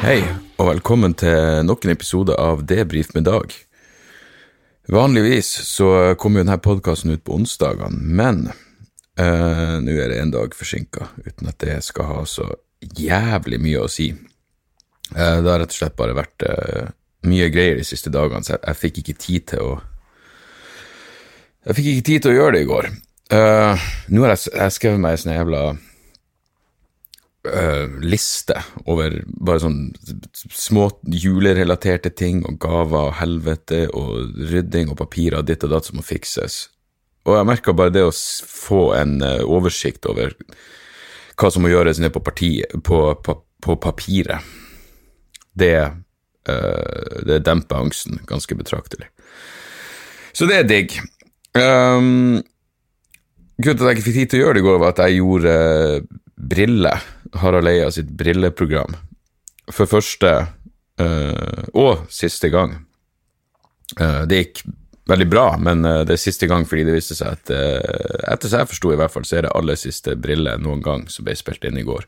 Hei, og velkommen til nok en episode av Debrif med Dag. Vanligvis så kommer jo denne podkasten ut på onsdagene, men øh, nå er det en dag forsinka, uten at det skal ha så jævlig mye å si. Eh, det har rett og slett bare vært eh, mye greier de siste dagene, så jeg, jeg fikk ikke tid til å Jeg fikk ikke tid til å gjøre det i går. Uh, nå har jeg, jeg skrevet meg en sånn jævla øh, liste over bare sånn små julerelaterte ting og gaver og helvete og rydding og papirer ditt og datt som må fikses. Og jeg merka bare det å få en uh, oversikt over hva som må gjøres ned på, partiet, på, på, på papiret, det, uh, det demper angsten ganske betraktelig. Så det er digg. Um, Grunnen til at jeg ikke fikk tid til å gjøre det i går, var at jeg gjorde briller. Harald Eia sitt brilleprogram. For første uh, og siste gang. Uh, det gikk veldig bra, men uh, det er siste gang fordi det viste seg at Etter som jeg forsto, i hvert fall, så er det aller siste brille noen gang som ble spilt inn i går.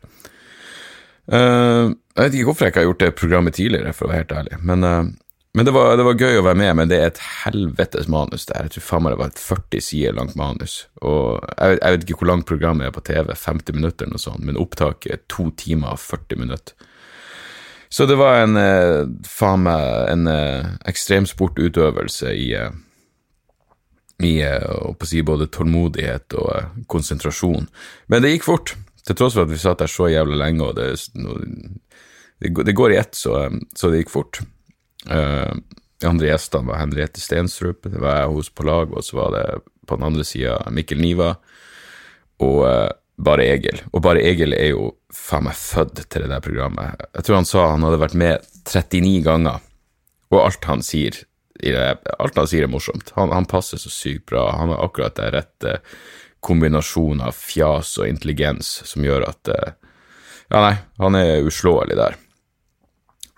Jeg vet ikke hvorfor jeg ikke har gjort det programmet tidligere, for å være helt ærlig, men, men det, var, det var gøy å være med, men det er et helvetes manus der. Jeg tror faen meg det var et 40 sider langt manus, og jeg, jeg vet ikke hvor langt programmet er på TV, 50 minutter eller noe sånt, men opptaket er to timer og 40 minutter. Så det var en, eh, faen meg, en eh, ekstremsportutøvelse i, eh, i eh, å si både tålmodighet og konsentrasjon. Men det gikk fort, til tross for at vi satt der så jævlig lenge, og det, det, det går i ett, så, så det gikk fort. Eh, de andre gjestene var Henriette Stensrup, det var jeg hos på lag, og så var det på den andre sida Mikkel Niva og uh, Bare Egil. Og Bare Egil er jo faen meg født til det der programmet. Jeg tror han sa han hadde vært med 39 ganger, og alt han sier det, alt han sier er morsomt. Han, han passer så sykt bra. Han har akkurat den rette kombinasjonen av fjas og intelligens som gjør at eh, Ja, nei, han er uslåelig der.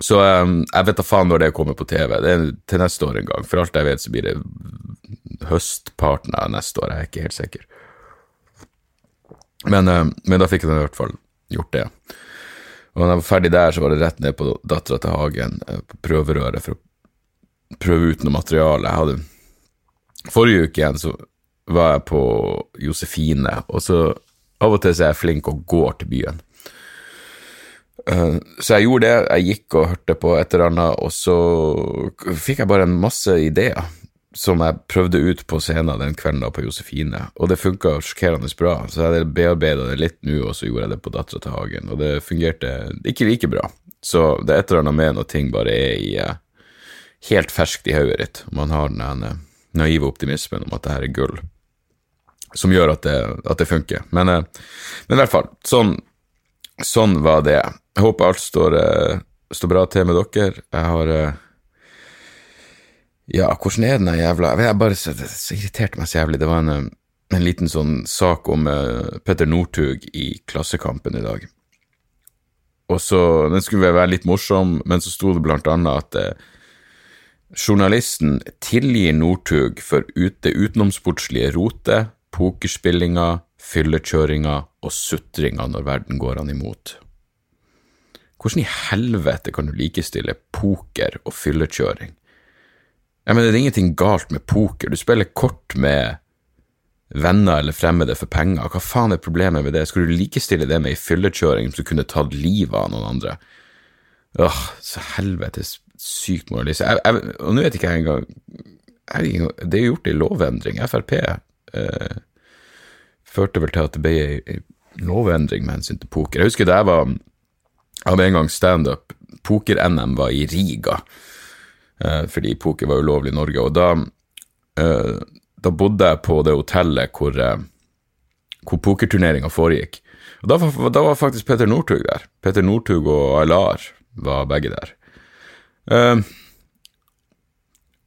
Så um, jeg vet da faen når det kommer på TV. Det er til neste år en gang. For alt jeg vet, så blir det høstparten av neste år. Jeg er ikke helt sikker. Men, uh, men da fikk jeg i hvert fall gjort det. Og da jeg var ferdig der, så var det rett ned på Dattera til Hagen, eh, på prøverøret, for å prøve ut noe materiale. Jeg hadde Forrige uke igjen så var jeg på Josefine, og så av og til så er jeg flink og går til byen. Eh, Så jeg gjorde det, jeg gikk og hørte på et eller annet, og så fikk jeg bare en masse ideer som jeg prøvde ut på scenen den kvelden da på Josefine, og det funka sjokkerende bra. Så jeg bearbeida det litt nå, og så gjorde jeg det på Dattera til Hagen, og det fungerte ikke like bra. Så det er et eller annet med når ting bare er i eh, helt ferskt i hodet ditt, og man har den naive optimismen om at det her er gull, som gjør at det, at det funker. Men, eh, men i hvert fall, sånn Sånn var det. Jeg håper alt står, eh, står bra til med dere. Jeg har eh, Ja, hvordan er den jævla Jeg bare så, så irriterte meg så jævlig. Det var en, eh, en liten sånn sak om uh, Petter Northug i Klassekampen i dag. Og så, Den skulle være litt morsom, men så sto det blant annet at uh, journalisten tilgir Northug for ut, det utenomsportslige rotet, pokerspillinga, fyllekjøringa og sutringa når verden går han imot. Hvordan i helvete kan du likestille poker og fyllekjøring? Jeg mener, det er ingenting galt med poker, du spiller kort med venner eller fremmede for penger, hva faen er problemet med det? Skal du likestille det med ei fyllekjøring som kunne tatt livet av noen andre? Åh, så helvetes sykt moralist. Jeg, jeg, og nå vet ikke jeg engang Det er jo gjort ei lovendring. Frp eh, førte vel til at det ble ei lovendring med hensyn til poker. Jeg husker da jeg var av en gang standup. Poker-NM var i Riga, eh, fordi poker var ulovlig i Norge. Og da, eh, da bodde jeg på det hotellet hvor, eh, hvor pokerturneringa foregikk. Og da var, da var faktisk Peter Northug der. Peter Northug og Aylar var begge der.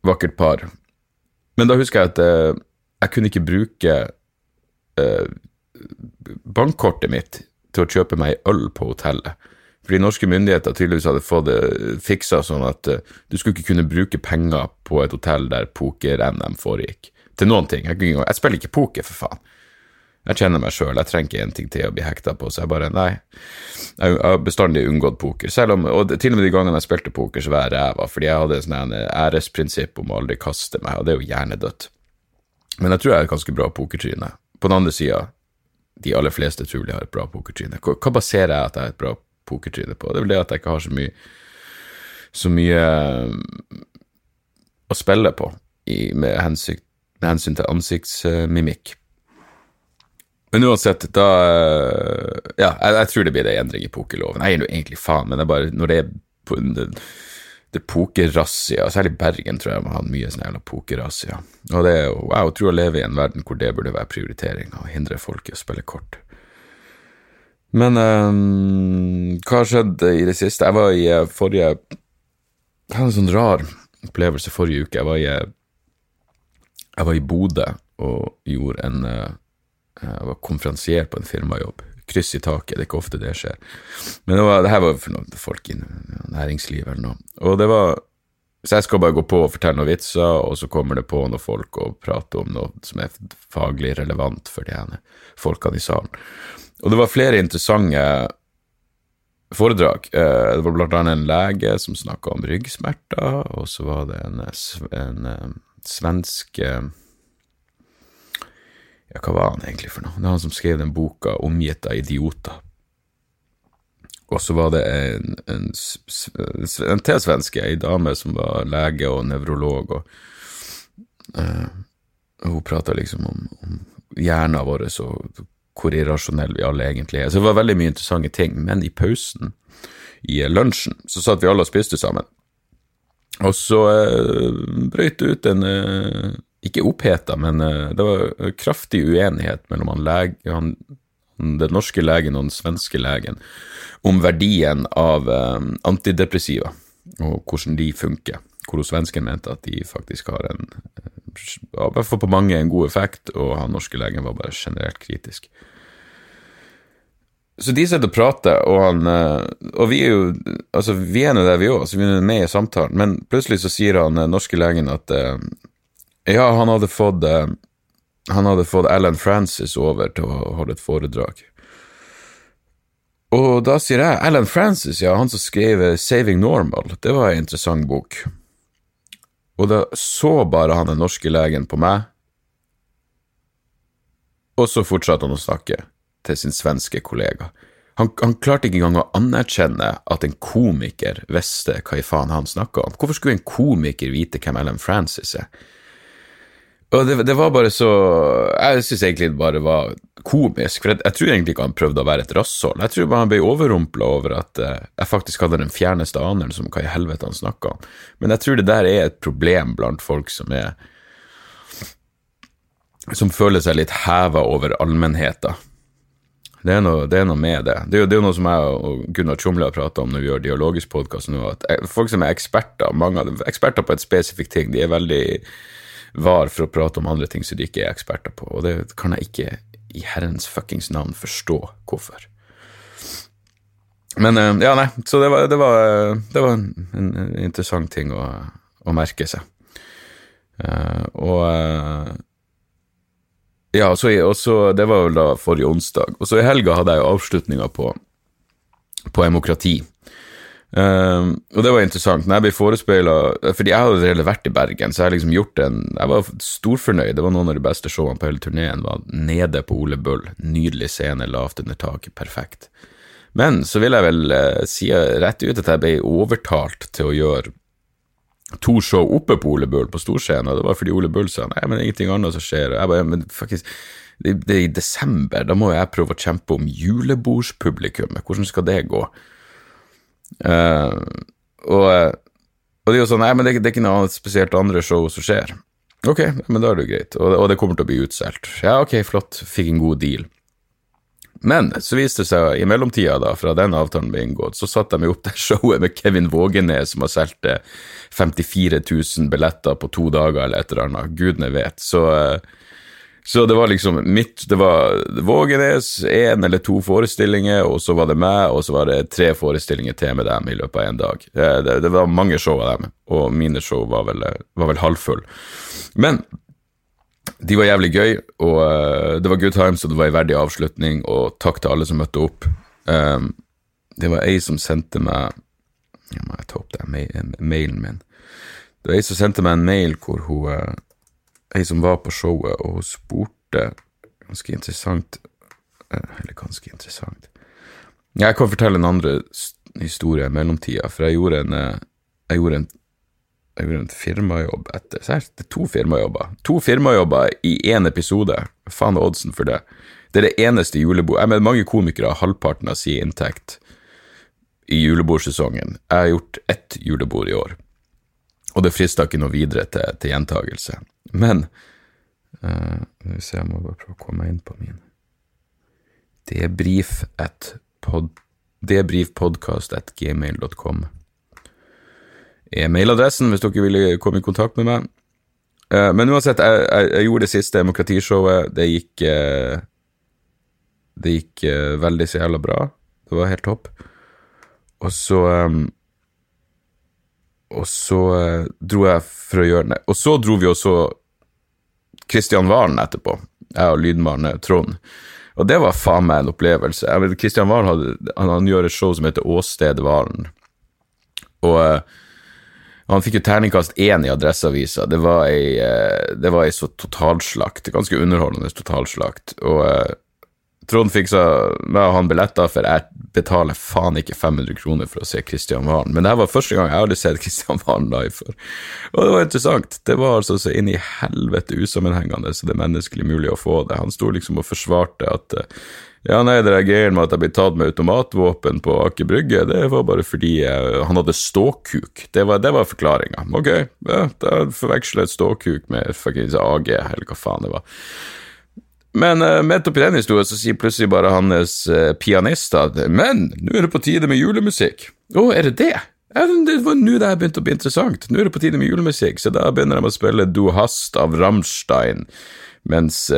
Vakkert par. Men da husker jeg at jeg kunne ikke bruke eh, bankkortet mitt til å kjøpe meg øl på hotellet. Fordi norske myndigheter tydeligvis hadde fått det fiksa sånn at eh, du skulle ikke kunne bruke penger på et hotell der poker-NM foregikk. Til noen ting. Jeg, jeg spiller ikke poker, for faen. Jeg kjenner meg sjøl, jeg trenger ikke en ting til å bli hekta på, så jeg bare nei. Jeg har bestandig unngått poker. Selv om, og til og med de gangene jeg spilte poker, så var jeg ræva, fordi jeg hadde sånn æresprinsipp om å aldri kaste meg, og det er jo hjernedødt. Men jeg tror jeg er et ganske bra pokertryne. På den andre sida, de aller fleste tror de har et bra pokertryne. Hva, baserer jeg at jeg har et bra pokertryne på? Det er vel det at jeg ikke har så mye så mye eh, å spille på i, med, hensyn, med hensyn til ansiktsmimikk. Men uansett, da eh, Ja, jeg, jeg tror det blir en endring i pokerloven. Jeg gir nå egentlig faen, men det er bare når det er på, det, er pokerrazzia, særlig Bergen tror jeg man har hatt mye sånn jævla pokerrazzia. Og det er jo, jeg tror å leve i en verden hvor det burde være prioritering, å hindre folk i å spille kort. Men um, hva har skjedd i det siste? Jeg var i eh, forrige Jeg hadde en sånn rar opplevelse forrige uke. Jeg var i, eh, jeg var i Bodø og gjorde en eh, Jeg var konferansier på en firmajobb. Kryss i taket, det er ikke ofte det skjer. Men det, var, det her var for noen folk i næringslivet eller noe. Og det var Så jeg skal bare gå på og fortelle noen vitser, og så kommer det på noen folk og prater om noe som er faglig relevant for de ene folkene i salen. Og det var flere interessante foredrag. Eh, Det var blant annet en lege som snakka om ryggsmerter, og så var det en, eh, en eh, svensk Ja, hva var han egentlig for noe? Det er han som skrev den boka 'Omgitt av idioter'. Og så var det en, en, s- en til svenske, ei dame som var lege og nevrolog, og uh, hun prata liksom om, om hjernen vår og hvor irrasjonelle vi alle egentlig er. Så det var veldig mye interessante ting, men i pausen, i lunsjen, så satt vi alle og spiste sammen. Og så uh, brøt det ut en eh, ikke oppheta, men eh, det var kraftig uenighet mellom han lege, han, den norske legen og den svenske legen om verdien av eh, antidepressiva, og hvordan de funker. Hvor svensken mente at de faktisk har en, eh, i hvert på mange, en god effekt, og han norske legen var bare generelt kritisk. Så de sitter og prater, og, han, eh, og vi er jo altså vi er nå der vi òg, så vi er med i samtalen, men plutselig så sier han eh, norske legen at eh, ja, han hadde fått eh, han hadde fått Alan Francis over til å holde et foredrag. Og da sier jeg Alan Francis, ja, han som skrev eh, Saving Normal, det var en interessant bok. Og da så bare han den norske legen på meg, og så fortsatte han å snakke til sin svenske kollega. Han, han klarte ikke engang å anerkjenne at en komiker visste hva i faen han snakka om. Hvorfor skulle en komiker vite hvem Ellen Francis er? Og det, det var bare så Jeg syns egentlig det bare var komisk, for jeg, jeg tror egentlig ikke han prøvde å være et rasshold. Jeg tror bare han ble overrumpla over at eh, jeg faktisk hadde den fjerneste anelse om hva i helvete han snakka om. Men jeg tror det der er et problem blant folk som er Som føler seg litt heva over allmennheta. Det er, noe, det er noe med det. Det er jo, det er noe som jeg og Gunnar Tjomli har prata om når vi gjør dialogisk podkast nå, at eh, folk som er eksperter, mange av dem, eksperter på et spesifikt ting, de er veldig var for å prate om andre ting som de ikke er eksperter på, og det kan jeg ikke i herrens fuckings navn forstå hvorfor. Men eh, ja, nei, så det var, det var, det var en, interessant ting å, å merke seg. Uh, og uh, ja, og så, og så, det var vel da forrige onsdag. Og så i helga hadde jeg jo avslutninga på, på demokrati. Um, og det var interessant. Når jeg ble forespeila Fordi jeg hadde allerede vært i Bergen, så jeg liksom gjort en Jeg var storfornøyd. Det var noen av de beste showene på hele turneen. Var nede på Ole Bull. Nydelig scene, lavt under taket. Perfekt. Men så vil jeg vel uh, si rett ut at jeg ble overtalt til å gjøre to show oppe på Ole Bull på storscenen, og det var fordi Ole Bull sa nei, men ingenting annet som skjer. Og jeg bare, men faktisk, det, det er i desember, da må jeg prøve å kjempe om julebordspublikummet. Hvordan skal det gå? Uh, og, og, det er jo sånn Nei, men det, det er ikke noe spesielt andre show som skjer. Ok, men da er det jo greit. Og, og det kommer til å bli utsolgt. Ja, ok, flott. Fikk en god deal. Men så viste det seg i mellomtida, da, fra den avtalen ble inngått, så satte de opp det showet med Kevin Vågenes, som har solgt 54 000 billetter på to dager, eller et eller annet. Gudene vet. Så uh, så det var liksom mitt Det var Vågenes, én eller to forestillinger, og så var det meg, og så var det tre forestillinger til med dem i løpet av en dag. Det, det, det var mange show av dem, og mine show var vel, var vel halvfull. Men de var jævlig gøy, og uh, det var good times, og det var en verdig avslutning, og takk til alle som møtte opp. Um, det var ei som sendte meg Jeg må ta opp det, mailen min. Det var ei som sendte meg en mail hvor hun ei som var på showet, og hun spurte Ganske interessant eh, Eller ganske interessant Jeg kan fortelle en andre historie i mellomtida, for jeg gjorde en eh, Jeg gjorde en, jeg gjorde en firmajobb etter Se, Det er to firmajobber. To firmajobber i én episode. Faen oddsen for det? Det er det eneste julebord Jeg mener, mange komikere har halvparten av sin inntekt i julebordsesongen. Jeg har gjort ett julebord i år, og det frister ikke noe videre til, til gjentagelse. Men uh, jeg må bare prøve å komme meg inn på min debrif at pod, debrifpodkast.gmail.com er mailadressen hvis dere vil komme i kontakt med meg. Uh, men uansett, jeg, jeg, jeg, gjorde det siste demokratishowet. Det gikk uh, Det gikk uh, veldig så jævla bra. Det var helt topp. Og så um, og så eh, dro jeg for å gjøre det. Og så dro vi også Kristian Valen etterpå, jeg og lydmannen Trond. Og det var faen meg en opplevelse. Kristian Valen hadde, han, han gjør et show som heter Åsted Valen. Og eh, han fikk jo terningkast én i Adresseavisa. Det var ei, eh, det var ei så totalslakt. Ganske underholdende totalslakt. Og eh, Trond fiksa meg og han billetter, for jeg betaler faen ikke 500 kroner for å se Kristian Valen. Men det her var første gang jeg hadde sett Kristian Valen live før. Og det var interessant. Det var altså så inn i helvete usammenhengende så det er menneskelig mulig å få det. Han sto liksom og forsvarte at ja, nei, det reagerer med at jeg blir tatt med automatvåpen på Aker Brygge, det var bare fordi jeg, han hadde ståkuk. Det var, det var forklaringa. Ok, ja, da forveksler jeg ståkuk med fuckings AG, eller hva faen det var. Men uh, midt oppi den historien så sier plutselig bare hans uh, pianist at Men nå er det på tide med julemusikk. Å, er det det? Det var nå det begynte å bli interessant. Nå er det på tide med julemusikk, så da begynner de å spille Du hast av Rammstein, mens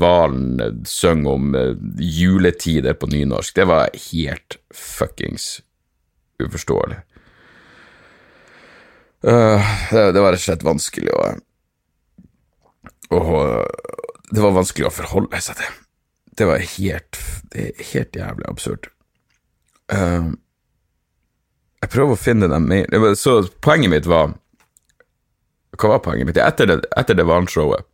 Valen eh, synger om eh, juletider på nynorsk. Det var helt fuckings uforståelig. Uh, det, det, var rett og slett vanskelig å, å det var vanskelig å forholde seg til. Det var helt, helt jævlig absurd. Uh, jeg prøver å finne dem mer Så poenget mitt var Hva var poenget mitt? Etter det, etter det Valen-showet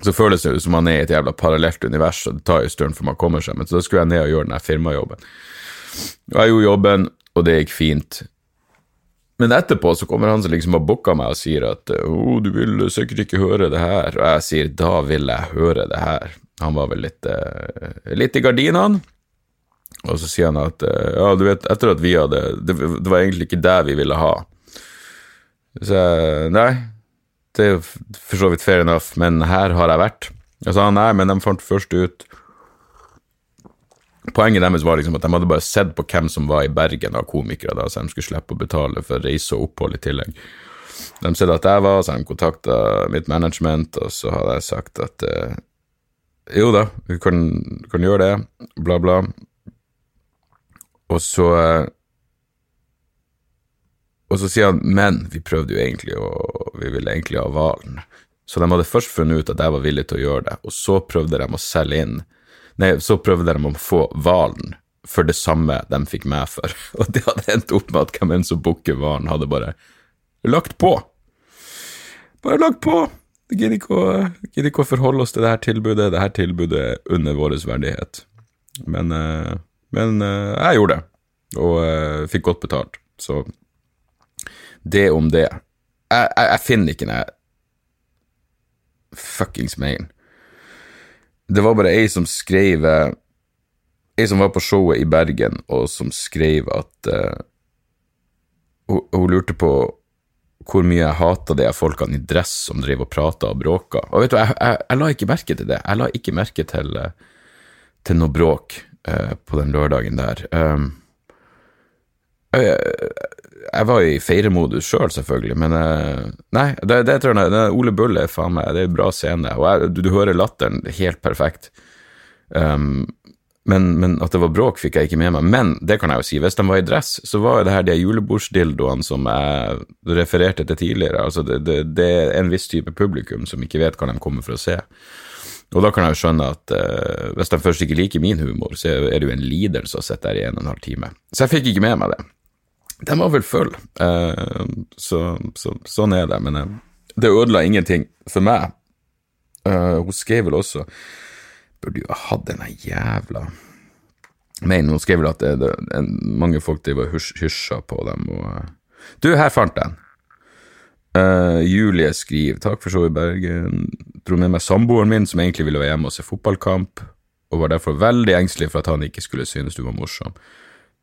så føles det som man er i et jævla parallelt univers, og det tar jo en stund før man kommer seg, men så da skulle jeg ned og gjøre den firmajobben. Og jeg gjorde jobben, og det gikk fint. Men etterpå så kommer han som liksom har booka meg og sier at oh, du vil sikkert ikke høre det her. Og jeg sier da vil jeg høre det her. Han var vel litt, uh, litt i gardinene. Og så sier han at uh, ja, du vet, etter at vi hadde det, det, var egentlig ikke det vi ville ha. Så jeg nei, det er for så vidt fair enough, men her har jeg vært. Jeg sa nei, men de fant først ut Poenget deres var liksom at de hadde bare sett på hvem som var i Bergen av komikere, da, så de skulle slippe å betale for reise og opphold i tillegg. De så at jeg var, så de kontakta mitt management, og så hadde jeg sagt at eh, jo da, vi kan, kan, gjøre det, bla, bla. Og så eh, Og så sier han men vi prøvde jo egentlig å Vi ville egentlig ha hvalen. Så de hadde først funnet ut at jeg var villig til å gjøre det, og så prøvde de å selge inn Nei, så prøvde de å få hvalen for det samme de fikk meg for, og det hadde endt opp med at hvem enn som booker hvalen, hadde bare lagt på. Bare lagt på! Gidder ikke, ikke, å forholde oss til det her tilbudet. Det her tilbudet er under vår verdighet. Men, eh, men eh, jeg gjorde det, og eh, fikk godt betalt. Så det om det. Jeg, jeg, jeg finner ikke den fuckings mailen. Det var bare ei som skrev eh, Ei som var på showet i Bergen, og som skrev at uh, hun, hun lurte på hvor mye jeg hata de folkene i dress som drev og prata og bråka. Og vet du, jeg, jeg, jeg, la ikke merke til det. Jeg la ikke merke til, uh, til noe bråk uh, på den lørdagen der. Um, jeg, jeg, var i feiremodus sjøl, selv, selvfølgelig, men Nei, det, det tror jeg det, Ole Bull er faen meg Det er en bra scene, og du, du, hører latteren helt perfekt. Um, men, men, at det var bråk, fikk jeg ikke med meg. Men det kan jeg jo si, hvis de var i dress, så var det her de julebordsdildoene som jeg refererte til tidligere. Altså det, det, det, er en viss type publikum som ikke vet hva de kommer for å se. Og da kan jeg jo skjønne at uh, hvis de først ikke liker min humor, så er det jo en lidelse å sitte der i en og en halv time. Så jeg fikk ikke med meg det. De var vel full, uh, så, så, sånn er det. Men uh, det ødela ingenting for meg. hun skrev vel også burde jo ha hatt denne jævla Men hun skrev vel at det, det, en, mange folk driver og hysja på dem. Og, uh, du, her fant den. Uh, Julie skriver takk for showet i Bergen. Dro med meg samboeren min, som egentlig ville være hjemme og se fotballkamp, og var derfor veldig engstelig for at han ikke skulle synes du var morsom.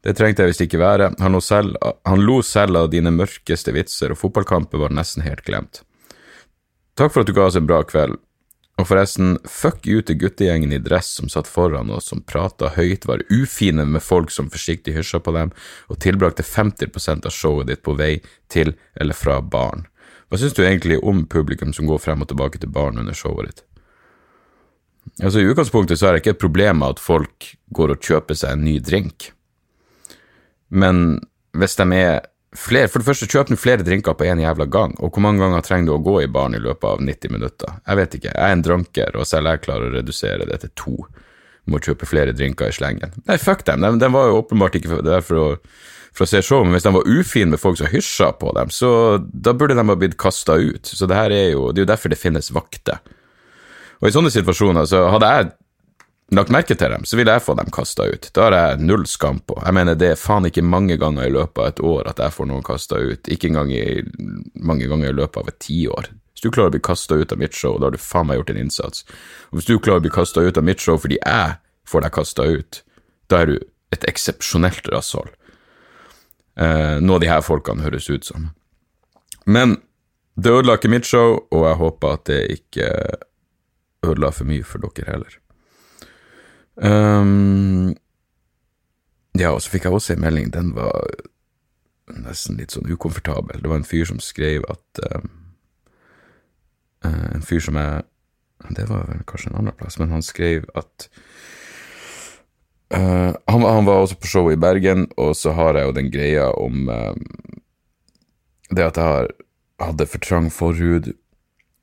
Det trengte jeg visst ikke være. Han, selv, han lo selv av dine mørkeste vitser, og fotballkampen var nesten helt glemt. Takk for at du ga oss en bra kveld. Og forresten, fuck you til guttegjengen i dress som satt foran oss, som prata høyt, var ufine med folk som forsiktig hysja på dem, og tilbrakte 50% av showet ditt på vei til eller fra baren. Hva syns du egentlig om publikum som går frem og tilbake til baren under showet ditt? Altså, I utgangspunktet så er det ikke et problem med at folk går og kjøper seg en ny drink, men hvis de er flere, for det første, kjøp nå flere drinker på en jævla gang, og hvor mange ganger trenger du å gå i baren i løpet av 90 minutter? Jeg vet ikke, jeg er en dranker, og selv jeg klarer å redusere det til to. Må kjøpe flere drinker i slengen. Nei, fuck dem, de, de var jo åpenbart ikke der for å, for å se show, men hvis de var ufine med folk som hysja på dem, så da burde de ha blitt kasta ut. Så det her er jo, det er jo derfor det finnes vakter. Og i sånne situasjoner, så hadde jeg lagt merke til dem, så vil jeg få dem kasta ut. Da har jeg null skam på. Jeg mener, det er faen ikke mange ganger i løpet av et år at jeg får noen kasta ut. Ikke engang i, mange ganger i løpet av et tiår. Hvis du klarer å bli kasta ut av mitt show, da har du faen meg gjort en innsats. Og hvis du klarer å bli kasta ut av mitt show fordi jeg får deg kasta ut, da er du et eksepsjonelt rasshold. Eh, noe av de her folkene høres ut som. Men det ødela ikke mitt show, og jeg håper at det ikke ødela for mye for dere heller. Um, ja, og så fikk jeg også en melding, den var nesten litt sånn ukomfortabel. Det var en fyr som skrev at um, En fyr som jeg Det var vel kanskje en annen plass, men han skrev at uh, han, han, var også på show i Bergen, og så har jeg jo den greia om um, det at jeg har, hadde for trang forhud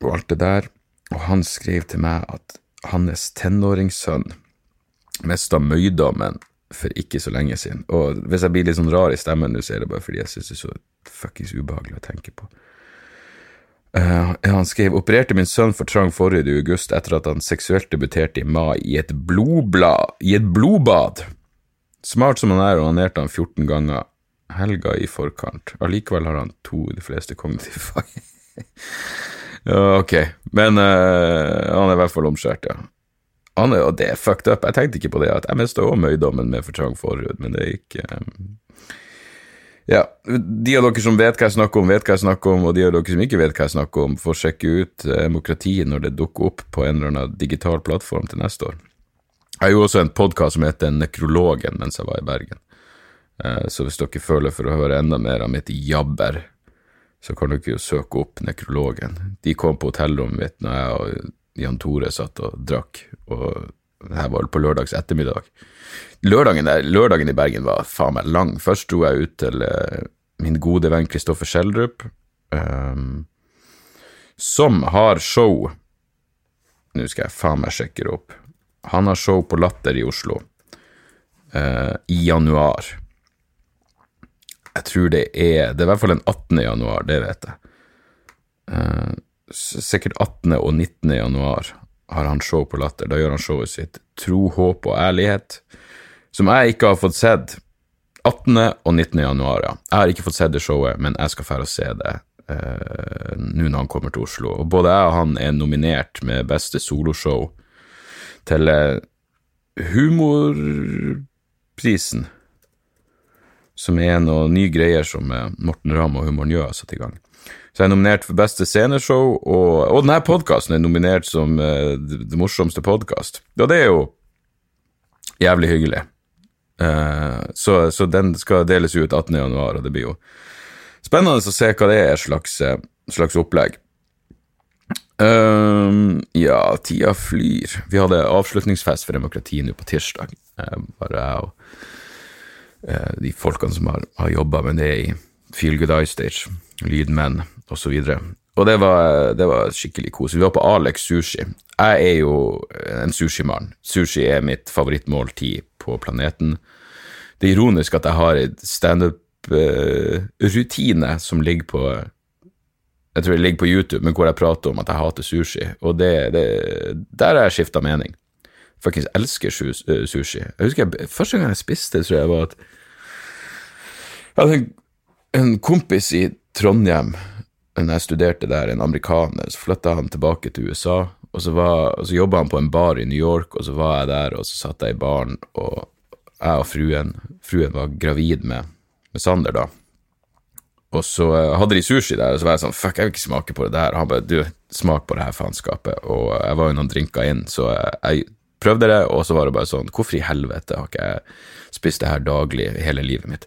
og alt det der, og han skrev til meg at hans tenåringssønn mista møydommen for ikke så lenge siden. Og hvis jeg blir litt sånn rar i stemmen nå, så er det bare fordi jeg syns det er så fuckings ubehagelig å tenke på. Uh, han skrev opererte min sønn for trang forrige august etter at han seksuelt debuterte i mai i et blodblad, i et blodbad. Smart som han er, onanerte han 14 ganger helga i forkant. Allikevel har han to de fleste kognitive fag. ok, men uh, han er i hvert fall omskjært, ja. Han er jo det fucked up. Jeg tenkte ikke på det, at jeg mista òg møydommen med for trang forhud, men det gikk um... Ja, de av dere som vet hva jeg snakker om, vet hva jeg snakker om, og de av dere som ikke vet hva jeg snakker om, får sjekke ut demokratiet når det dukker opp på en eller annen digital plattform til neste år. Jeg gjorde også en podkast som heter Nekrologen mens jeg var i Bergen. Eh, så hvis dere føler for å høre enda mer av mitt jabber, så kan dere jo søke opp Nekrologen. De kom på hotellrommet mitt når jeg Jan Tore satt og drakk, og det her var på lørdags ettermiddag. Lørdagen, der, lørdagen i Bergen var faen meg lang. Først dro jeg ut til uh, min gode venn Kristoffer Schjelderup, um, som har show Nå skal jeg faen meg sjekke det opp. Han har show på Latter i Oslo uh, i januar. Jeg tror det er Det er i hvert fall den 18. januar, det vet jeg. Uh, sikkert 18. og 19. januar har han show på Latter. Da gjør han showet sitt Tro, håp og ærlighet, som jeg ikke har fått sett 18. og 19. januar, ja. Jeg har ikke fått sett det showet, men jeg skal fære og se det uh, nå når han kommer til Oslo. Og både jeg og han er nominert med beste soloshow til eh, Humorprisen, som er noen nye greier som eh, Morten Ramm og Humor Njø har satt i gang. Så jeg er nominert for beste sceneshow, og, og denne podkasten er nominert som uh, det, morsomste podkast. Og det er jo jævlig hyggelig. Uh, så, så, den skal deles ut 18. januar, og det blir jo spennende å se hva det er slags, slags opplegg. Um, ja, tida flyr. Vi hadde avslutningsfest for demokrati nå på tirsdag. Uh, bare jeg og uh, de folkene som har, har jobba med det i Feel Good Eye Stage, lydmenn osv. Og, og det var, det var skikkelig kos. Vi var på Alex Sushi. Jeg er jo en sushimann. Sushi er mitt favorittmåltid på planeten. Det er ironisk at jeg har en standup-rutine som ligger på jeg tror det ligger på YouTube, men hvor jeg prater om at jeg hater sushi. Og det, det, der har jeg skifta mening. Fuckings elsker sushi. Jeg husker jeg, Første gang jeg spiste, tror jeg var at Jeg hadde en, en kompis i Trondheim da jeg studerte der, en amerikaner. Så flytta han tilbake til USA, og så, var, så jobba han på en bar i New York, og så var jeg der, og så satt jeg i baren, og jeg og fruen Fruen var gravid med, med Sander, da. Og så hadde de sushi der, og så var jeg sånn Fuck, jeg vil ikke smake på det der. Og han bare Du, smak på det her faenskapet. Og jeg var jo noen drinker inn, så jeg prøvde det, og så var det bare sånn Hvorfor i helvete har ikke jeg spist det her daglig hele livet mitt?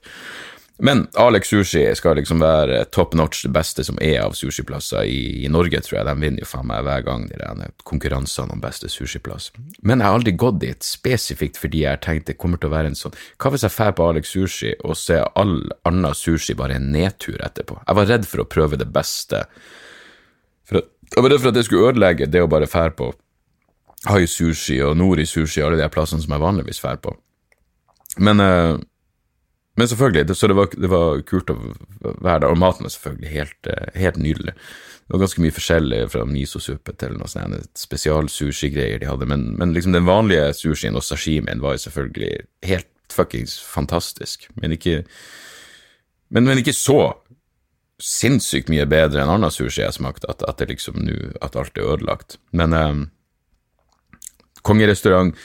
Men Alex Sushi skal liksom være top notch, det beste som er av sushiplasser i, i Norge, tror jeg. De vinner jo faen meg hver gang, de konkurransene om beste sushiplass. Men jeg har aldri gått dit spesifikt fordi jeg tenkte det kommer til å være en sånn Hva hvis jeg drar på Alex Sushi og ser all annen sushi bare en nedtur etterpå? Jeg var redd for å prøve det beste. For at, jeg var redd for at det skulle ødelegge det å bare dra på Hai Sushi og Nori Sushi, alle de plassene som jeg vanligvis drar på. Men uh, men selvfølgelig, det, så det var, det var, kult å være der. Og maten er selvfølgelig helt, eh, helt nydelig. Det var ganske mye forskjellig fra misosuppe til noen sånne spesial-sushi-greier de hadde, men, men, liksom den vanlige sushien og sashimien var jo selvfølgelig helt fuckings fantastisk. Men ikke, men, men ikke så sinnssykt mye bedre enn annen sushi jeg smakte, at, at det liksom nå At alt er ødelagt. Men um, kongerestaurant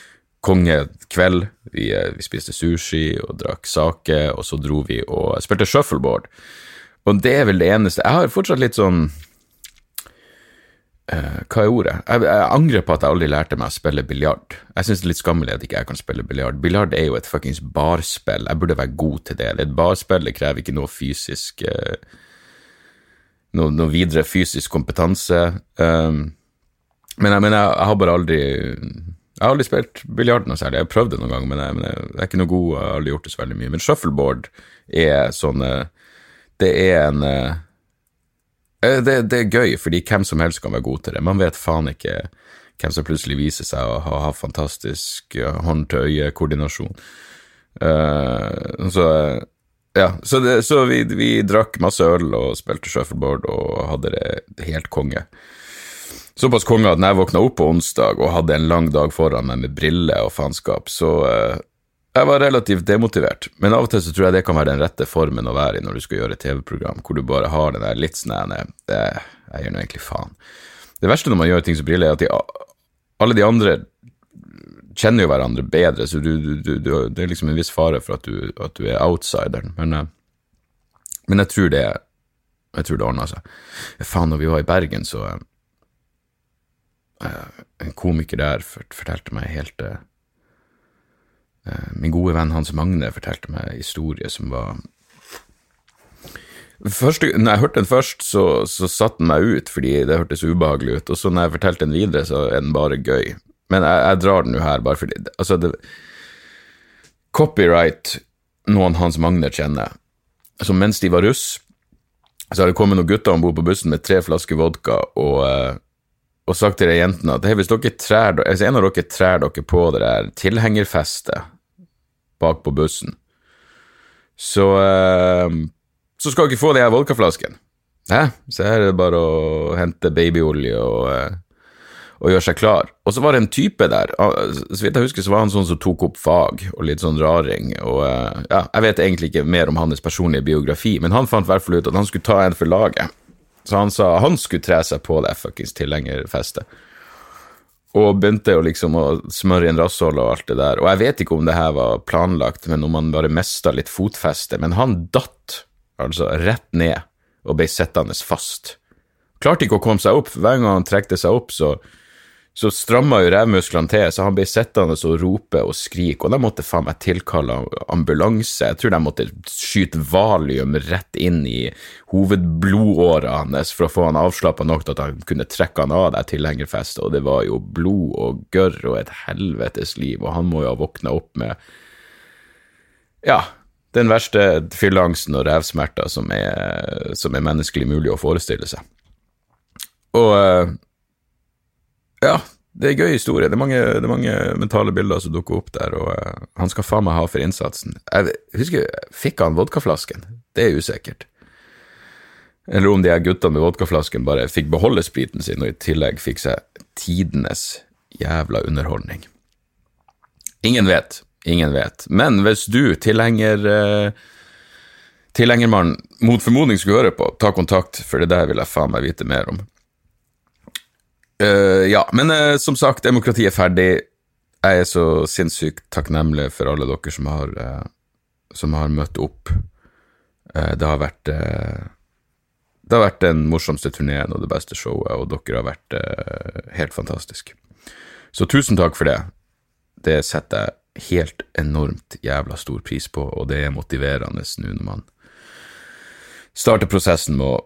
kongekveld. Vi, eh, vi, spiste sushi og drakk sake, og så dro vi og spilte shuffleboard. Og det er vel det eneste Jeg har fortsatt litt sånn uh, Hva er ordet? Jeg, jeg, angrer på at jeg aldri lærte meg å spille biljard. Jeg syns det er litt skammelig at ikke jeg kan spille biljard. Biljard er jo et fuckings barspill. Jeg burde være god til det. Et barspill, det krever ikke noe fysisk uh, noe, noe, videre fysisk kompetanse. Um, men jeg, men jeg, jeg har bare aldri jeg har aldri spilt biljard noe særlig. Jeg har prøvd det noen ganger, men jeg, men jeg, er ikke noe god. Jeg har aldri gjort det så veldig mye. Men shuffleboard er sånn Det er en eh, eh, det, det, er gøy, fordi hvem som helst kan være god til det. Man vet faen ikke hvem som plutselig viser seg å ha, ha fantastisk hånd-til-øye-koordinasjon. Uh, så ja, så, det, så vi, vi, drakk masse øl og spilte shuffleboard og hadde det helt konge såpass konge at når jeg våkna opp på onsdag og hadde en lang dag foran meg med briller og faenskap, så uh, jeg var relativt demotivert. Men av og til så tror jeg det kan være den rette formen å være i når du skal gjøre et TV-program, hvor du bare har den der litt sånn Jeg gjør nå egentlig faen. Det verste når man gjør ting som briller, er at de, alle de andre kjenner jo hverandre bedre, så du, du, du, det er liksom en viss fare for at du, at er outsideren. Men, uh, men jeg tror det jeg tror det ordna seg. Faen, når vi var i Bergen, så Eh, en komiker der fortalte meg helt uh, Min gode venn Hans Magne fortalte meg en historie som var Første, når jeg hørte den først, så, så satte den meg ut fordi det hørtes ubehagelig ut, og så når jeg fortalte den videre, så er den bare gøy. Men jeg, jeg drar den jo her bare fordi Altså, det Copyright noen Hans Magne kjenner. Så mens de var russ, så har det kommet noen gutter om bord på bussen med tre flasker vodka og og sagt til de jentene at hey, hvis trær, hvis en av dere trær dere på det der tilhengerfestet bak på bussen, så, uh, så skal dere få de her vodkaflaskene. Hæ? Så her er det bare å hente babyolje og, uh, og gjøre seg klar. Og så var det en type der, så vidt jeg husker så var han sånn som tok opp fag og litt sånn raring, og uh, ja, jeg vet egentlig ikke mer om hans personlige biografi, men han fant i hvert fall ut at han skulle ta en for laget. Så han sa han skulle tre seg på det fuckings tilhengerfestet. og begynte å liksom å smøre inn rasshold og alt det der. Og jeg vet ikke om det her var planlagt, men om han bare mista litt fotfeste. Men han datt altså rett ned og ble sittende fast. Klarte ikke å komme seg opp, hver gang han trekte seg opp, så så stramma jo revmusklene til, så han ble sittende og rope og skrike, og de måtte faen meg tilkalle ambulanse. Jeg tror de måtte skyte valium rett inn i hovedblodåra hans for å få han avslappa nok til at han kunne trekke han av det tilhengerfestet, og det var jo blod og gørr og et helvetes liv, og han må jo ha våkna opp med ja, den verste fylleangsten og revsmerter som som er menneskelig mulig å forestille seg. Og eh, ja, det er en gøy historie. Det er, mange, det er mange mentale bilder som dukker opp der, og uh, han skal faen meg ha for innsatsen. Jeg husker, Fikk han vodkaflasken? Det er usikkert. Eller om de her guttene med vodkaflasken bare fikk beholde spriten sin, og i tillegg fikk seg tidenes jævla underholdning. Ingen vet. Ingen vet. Men hvis du, tilhenger uh, tilhengermannen mot formodning skulle høre på, ta kontakt, for det der vil jeg faen meg vite mer om. Uh, ja, men uh, som sagt, demokratiet er ferdig. Jeg er så sinnssykt takknemlig for alle dere som har, uh, som har møtt opp. det har vært Det har vært den morsomste turneen og det beste showet, og dere har vært helt fantastiske. Så tusen takk for det. Det setter jeg helt enormt jævla stor pris på, og det er motiverende nå når man starter prosessen med å,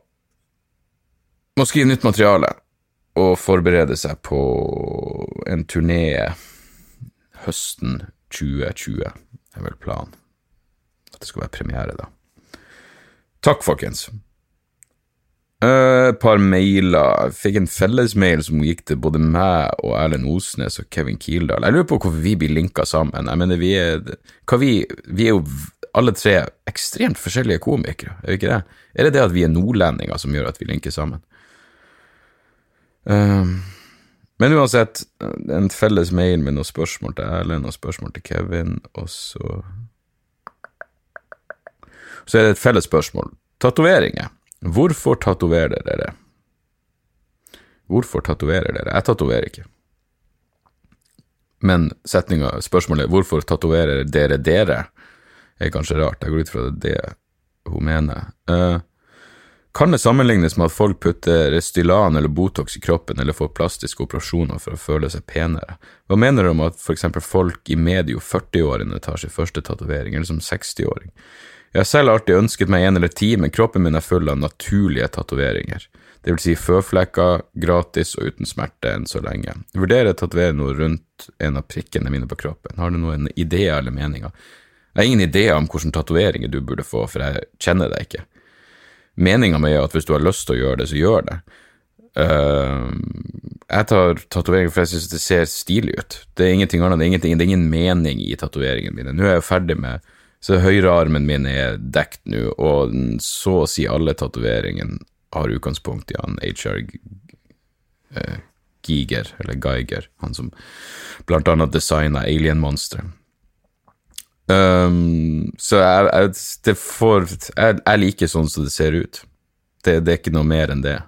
med å skrive nytt materiale å forberede seg på en turné høsten 2020, er vel planen. At det skal være premiere, da. Takk, folkens. Et et par mailer. Jeg fikk en fellesmail som gikk til både meg og Erlend Osnes og Kevin Kildahl. Jeg lurer på hvorfor vi blir linka sammen. Jeg mener, vi er, vi, vi er jo alle tre ekstremt forskjellige komikere, er vi ikke det? Er det det at vi er nordlendinger som gjør at vi linker sammen? Ehm, men uansett, en felles mail med noen spørsmål til Erlend og spørsmål til Kevin, og så Så er det et felles spørsmål. Tatoveringer. Hvorfor tatoverer dere? Hvorfor tatoverer dere? Jeg tatoverer ikke. Men setninga, spørsmålet 'hvorfor tatoverer dere dere?' er kanskje rart. Jeg går ut fra det, hun mener. Uh, kan det sammenlignes med at folk putter Restylan eller Botox i kroppen eller får plastiske operasjoner for å føle seg penere? Hva mener du om at f.eks. folk i medio 40-årene tar sin første tatovering, eller som 60-åring? Jeg har selv alltid ønsket meg en eller ti, men kroppen min er full av naturlige tatoveringer. Det vil si føflekker, gratis og uten smerte enn så lenge. Jeg vurderer å tatovere noe rundt en av prikkene mine på kroppen. Har du noen ideer eller meninger? Jeg har ingen ideer om hvilke tatoveringer du burde få, for jeg kjenner deg ikke. Meninga mi er at hvis du har lyst til å gjøre det, så gjør det. Uh, jeg tar tatoveringer for jeg syns det ser stilig ut. Det er ingenting annet, det er, ingenting, det er ingen mening i tatoveringene mine. Nå er jeg ferdig med Så høyrearmen min er dekt nå, og så å si alle tatoveringene har utgangspunkt i han HR uh, Giger, eller Geiger, han som blant annet designa Alien-monsteret. Um, så jeg, jeg, det får, jeg, jeg, liker sånn som det ser ut. Det, det, er ikke noe mer enn det.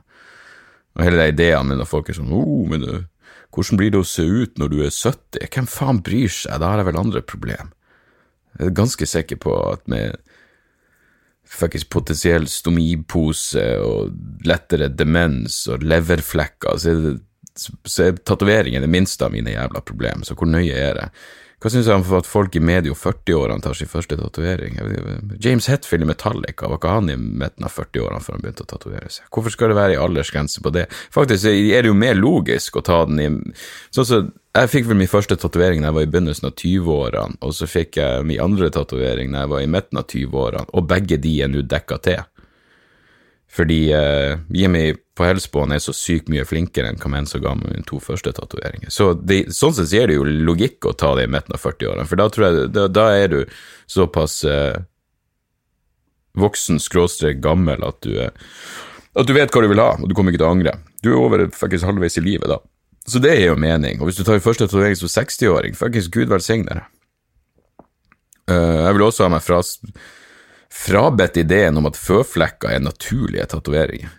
Og hele de ideene når folk er sånn oh, men det, hvordan blir det å se ut når du er 70? Hvem faen bryr seg? Da har jeg vel andre problem. Jeg er ganske sikker på at med fuckings potensiell stomipose og lettere demens og leverflekker, så er, det, er tatoveringen det minste av mine jævla problem. Så hvor nøye er det? Hva syns jeg om at folk i medio 40-årene tar sin første tatovering? James Hetfield i Metallica, var ikke han i midten av 40-årene før han begynte å tatovere seg? Hvorfor skal det være en aldersgrense på det? Faktisk er det jo mer logisk å ta den i Sånn som jeg fikk vel min første tatovering da jeg var i begynnelsen av 20-årene, og så fikk jeg min andre tatovering da jeg var i midten av 20-årene, og begge de er nå dekka til. Fordi uh, Jimmy på Hellspawn er så sykt mye flinkere enn som ga mine to første tatoveringer. Så sånn sett gir det jo logikk å ta det i midten av 40-årene, for da jeg da, da er du såpass uh, voksen skråstrek gammel at du, uh, at du vet hva du vil ha, og du kommer ikke til å angre. Du er over faktisk halvveis i livet da. Så det gir jo mening. Og hvis du tar første tatovering som 60-åring, fuckings gud velsigne deg. Uh, jeg vil også ha meg fra frabedt ideen om at føflekker er naturlige tatoveringer.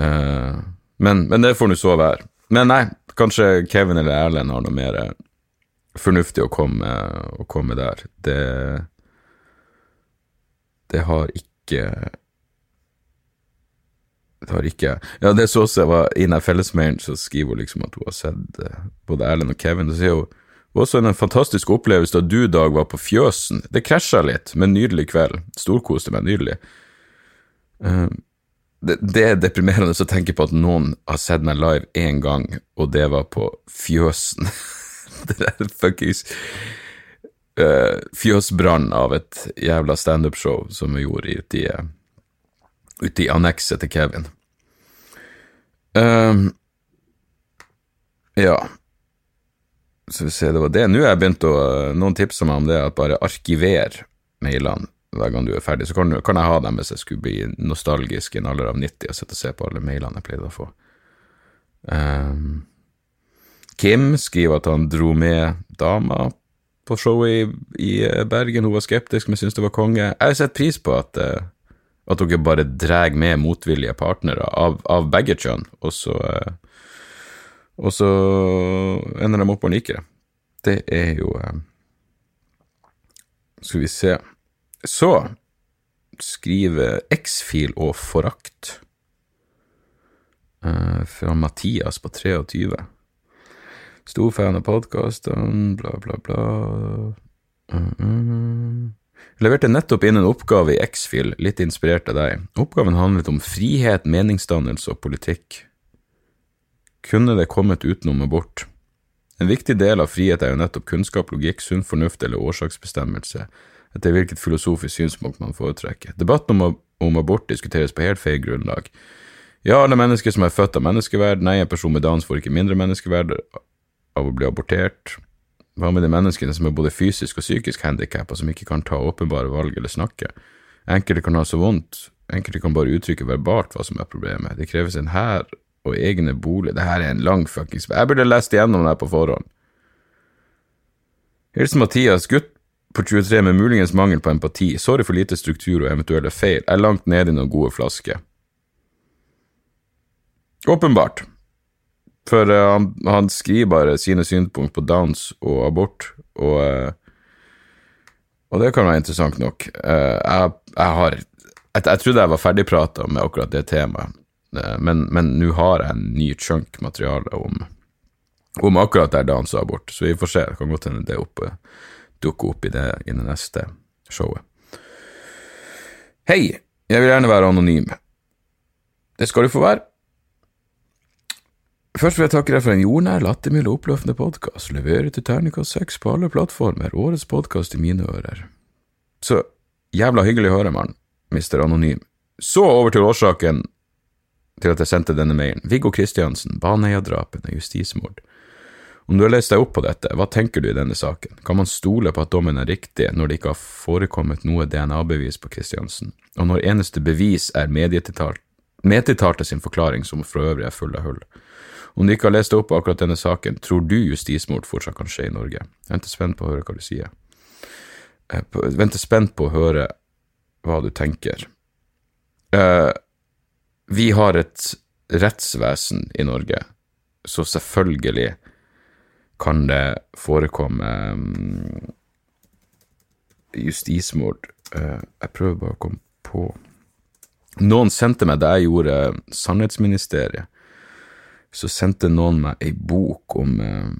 Uh, men, men, det får nå så være. Men nei, kanskje Kevin eller Erlend har noe mer eh, fornuftig å komme, å komme der. Det Det har ikke Det har ikke Ja, det så også jeg var i den fellesmailen, så skriver hun liksom at hun har sett eh, både Erlend og Kevin. Så sier hun også en fantastisk opplevelse da du, Dag, var på Fjøsen. Det krasja litt, men nydelig kveld. Storkoste meg nydelig. Uh, det, det, er deprimerende å tenke på at noen har sett meg live én gang, og det var på Fjøsen. det der fuckings uh, fjøsbrann av et jævla standup-show som vi gjorde ute i, ute i annekset til Kevin. Um, ja. Så vi ser, det var det. Nå har jeg begynt å Noen tipser meg om det, at bare arkiver mailene hver gang du er ferdig. Så kan, kan, jeg ha dem hvis jeg skulle bli nostalgisk i en alder av 90 og sitte og se på alle mailene jeg pleide å få. Um, Kim skriver at han dro med dama på showet i, i Bergen. Hun var skeptisk, men syntes det var konge. Jeg har sett pris på at, uh, at dere bare drar med motvillige partnere av, av begge kjønn, og så uh, og så ender de opp og liker det. Det er jo uh, Skal vi se Så skriver X-fil og forakt fra Mathias på 23. Stor fan av podkastene, bla, bla, bla. Uh. Leverte nettopp inn en oppgave i X-Fil, litt inspirert av deg. Oppgaven handlet om frihet, meningsdannelse og politikk. Kunne det kommet utenom abort? En viktig del av frihet er jo nettopp kunnskap, logikk, sunn fornuft eller årsaksbestemmelse, etter hvilket filosofisk synspunkt man foretrekker. Debatten om, om abort diskuteres på helt feil grunnlag. Ja, alle mennesker som er født av menneskeverd, nei, en person med Downs får ikke mindre menneskeverd av å bli abortert. Hva med de menneskene som er både fysisk og psykisk handikappa, som ikke kan ta åpenbare valg eller snakke? Enkelte kan ha så vondt, enkelte kan bare uttrykke verbalt hva som er problemet. Det kreves en hær og egne bolig. Det her er en lang fuckings Jeg burde lest igjennom det her på forhånd. Hilsen Mathias, gutt på 23 med muligens mangel på empati. Sorry for lite struktur og eventuelle feil. Jeg er langt nede i noen gode flasker. Åpenbart. For uh, han, han, skriver bare sine synspunkt på downs og abort, og, uh, og det kan være interessant nok. Uh, jeg, jeg, har jeg, jeg trodde jeg var ferdigprata med akkurat det temaet, men nå har jeg en ny chunk materiale om, om akkurat der downs sa abort, så vi får se. Det kan godt hende det opp, dukker opp i det, i det neste showet. Hei, jeg vil gjerne være anonym. Det skal du få være. Først vil jeg takke deg for en jordnær, lattermild og oppløftende podkast. Leverer til terningkast seks på alle plattformer. Årets podkast i mine ører. Så jævla hyggelig å høre, mann. Mister Anonym. Så over til årsaken til at jeg sendte denne mailen. Viggo Kristiansen, Baneheia-drapene, justismord. Om du har lest deg opp på dette, hva tenker du i denne saken? Kan man stole på at dommen er riktig når det ikke har forekommet noe DNA-bevis på Kristiansen, og når eneste bevis er medtiltalte sin forklaring, som for øvrig er full av hull? Om du ikke har lest deg opp på akkurat denne saken, tror du justismord fortsatt kan skje i Norge? Jeg venter spent på å høre hva du sier. Jeg eh, venter spent på å høre hva du tenker. Uh, vi har et rettsvesen i Norge, så selvfølgelig kan det forekomme um, justismord. Uh, jeg prøver bare å komme på Noen sendte meg da jeg gjorde Sannhetsministeriet, så sendte noen meg ei bok om, uh,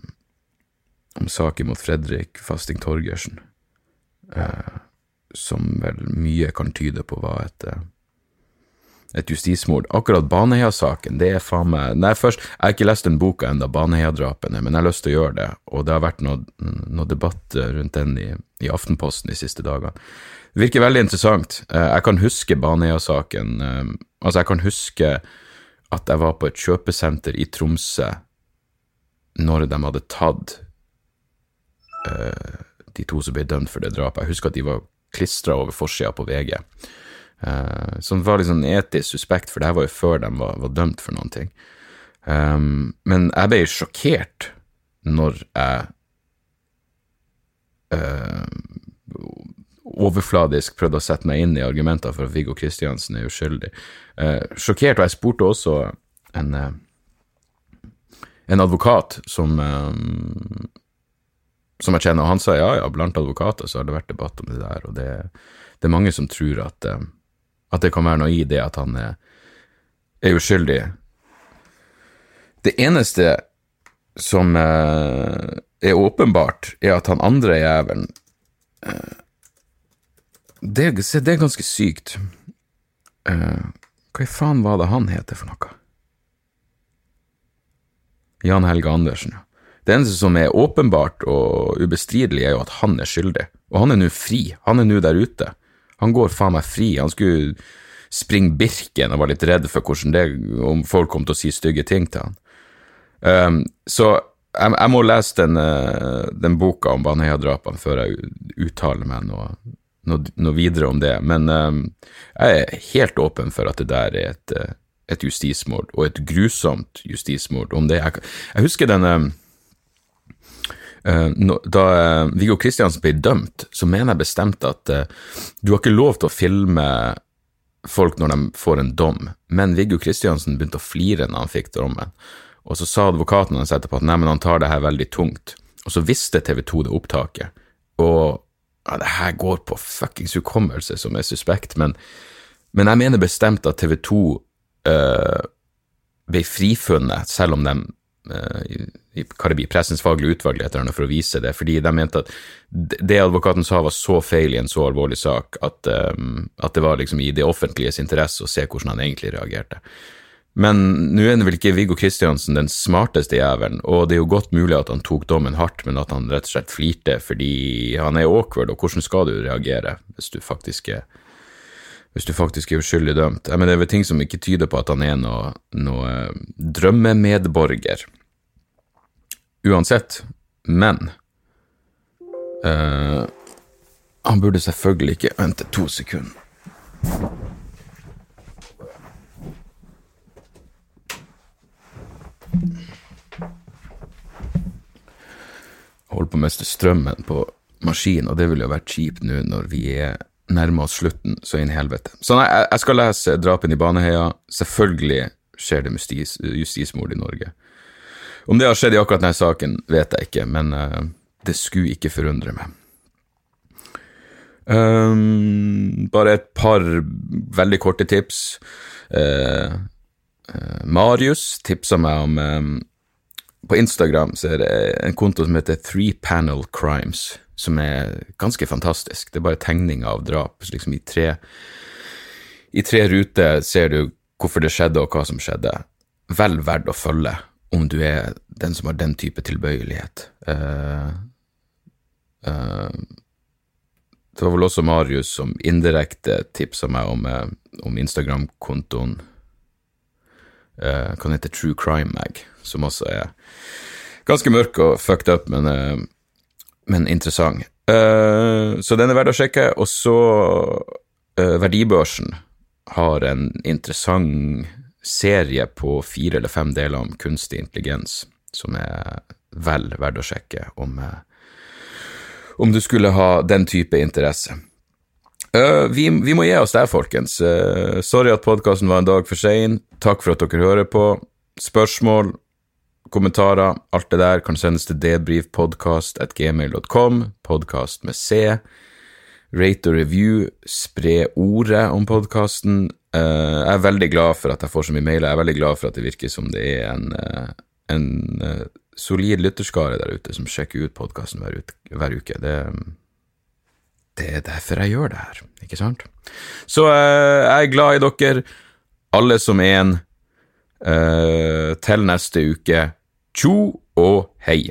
om saken mot Fredrik Fasting Torgersen, uh, som vel mye kan tyde på var et et justismord. Akkurat Baneheia-saken, det er faen meg Nei, først, Jeg har ikke lest den boka ennå, Baneheia-drapene, men jeg har lyst til å gjøre det. Og det har vært noe, noe debatt rundt den i, i, Aftenposten de siste dagene. Det virker veldig interessant. Eh, jeg kan huske Baneheia-saken. Eh, altså, jeg kan huske at jeg var på et kjøpesenter i Tromsø når de hadde tatt de to som ble dømt for det drapet. Jeg husker at de var klistra over forsida på VG. Uh, som var litt sånn etisk suspekt, for det her var jo før de var, var dømt for noen ting. Um, men jeg ble sjokkert når jeg uh, overfladisk prøvde å sette meg inn i argumenter for at Viggo Kristiansen er uskyldig. Uh, sjokkert, og jeg spurte også en, en advokat som um, som jeg kjenner, og han sa ja, ja, blant advokater så har det vært debatt om det der, og det, det er mange som tror at, um, at det kan være noe i det at han er, er uskyldig. Det eneste som eh, er åpenbart, er at han andre jævelen eh, det, det, er ganske sykt. Eh, hva i faen var det han heter for noe? Jan Helge Andersen, ja. Det eneste som er åpenbart og ubestridelig, er jo at han er skyldig. Og han er nå fri. Han er nå der ute. Han går faen meg fri. Han skulle springe Birken og var litt redd for hvordan det, om folk kom til å si stygge ting til han. Um, så jeg, jeg, må lese den, uh, den boka om Baneheia-drapene før jeg uttaler meg noe, noe, noe, videre om det. Men um, jeg er helt åpen for at det der er et, uh, et justismord, og et grusomt justismord. Om det jeg, jeg husker den um, Da uh, Viggo Kristiansen ble dømt, så mener jeg bestemt at uh, du har ikke lov til å filme folk når de får en dom, men Viggo Kristiansen begynte å flire når han fikk dommen. Og så sa advokaten hans etterpå at nei, men han tar det her veldig tungt. Og så visste TV 2 det opptaket. Og ja, det her går på fuckings hukommelse som er suspekt, men, men jeg mener bestemt at TV 2 uh, ble frifunnet, selv om de uh, i, Pressens faglige utvalg etter henne for å vise det, fordi de mente at det advokaten sa var så feil i en så alvorlig sak at, um, at det var liksom i det offentliges interesse å se hvordan han egentlig reagerte. Men nå er vel ikke Viggo Kristiansen den smarteste jævelen, og det er jo godt mulig at han tok dommen hardt, men at han rett og slett flirte fordi han er awkward, og hvordan skal du reagere hvis du faktisk er hvis du faktisk er uskyldig dømt. Jeg mener, det er vel ting som ikke tyder på at han er noe, noe drømmemedborger. Uansett, men uh, Han burde selvfølgelig ikke vente to sekunder. Holder på å miste strømmen på maskinen, og det ville jo vært kjipt nå når vi er nærmer oss slutten så inn i helvete. Så nei, jeg skal lese Drapen i Baneheia. Selvfølgelig skjer det justis, justismord i Norge. Om det har skjedd i akkurat denne saken, vet jeg ikke, men uh, det skulle ikke forundre meg. Um, bare et par veldig korte tips. Uh, uh, Marius tipsa meg om um, På Instagram så er det en konto som heter Three Panel Crimes som er ganske fantastisk. Det er bare tegning av drap. Liksom i tre, i tre ruter ser du hvorfor det skjedde, og hva som skjedde. Vel verdt å følge om du er den som har den type tilbøyelighet. Uh, uh, det var vel også Marius som indirekte tipsa meg om, uh, om Instagram-kontoen uh, Kan hete True Crime Mag, som også er ganske mørk og fucked up, men men interessant. Så den er verdt å sjekke. Og så Verdibørsen har en interessant serie på fire eller fem deler om kunstig intelligens, som er vel verdt å sjekke om, uh, om du skulle ha den type interesse. Vi, vi, må gi oss der, folkens. sorry at podkasten var en dag for sein. Takk for at dere hører på. Spørsmål, kommentarer, alt det der kan sendes til debrifpodkast.gmail.com, podkast med C. Rate og review, spre ordet om podkasten. Eh, jeg er veldig glad for at jeg får så mye mailer, jeg er veldig glad for at det virker som det er en, uh, en uh, solid lytterskare der ute som sjekker ut podkasten hver, hver, uke. Det, det, er derfor jeg gjør det her, ikke sant? Så jeg er glad i dere, alle som er en. til neste uke. Tjo og hei.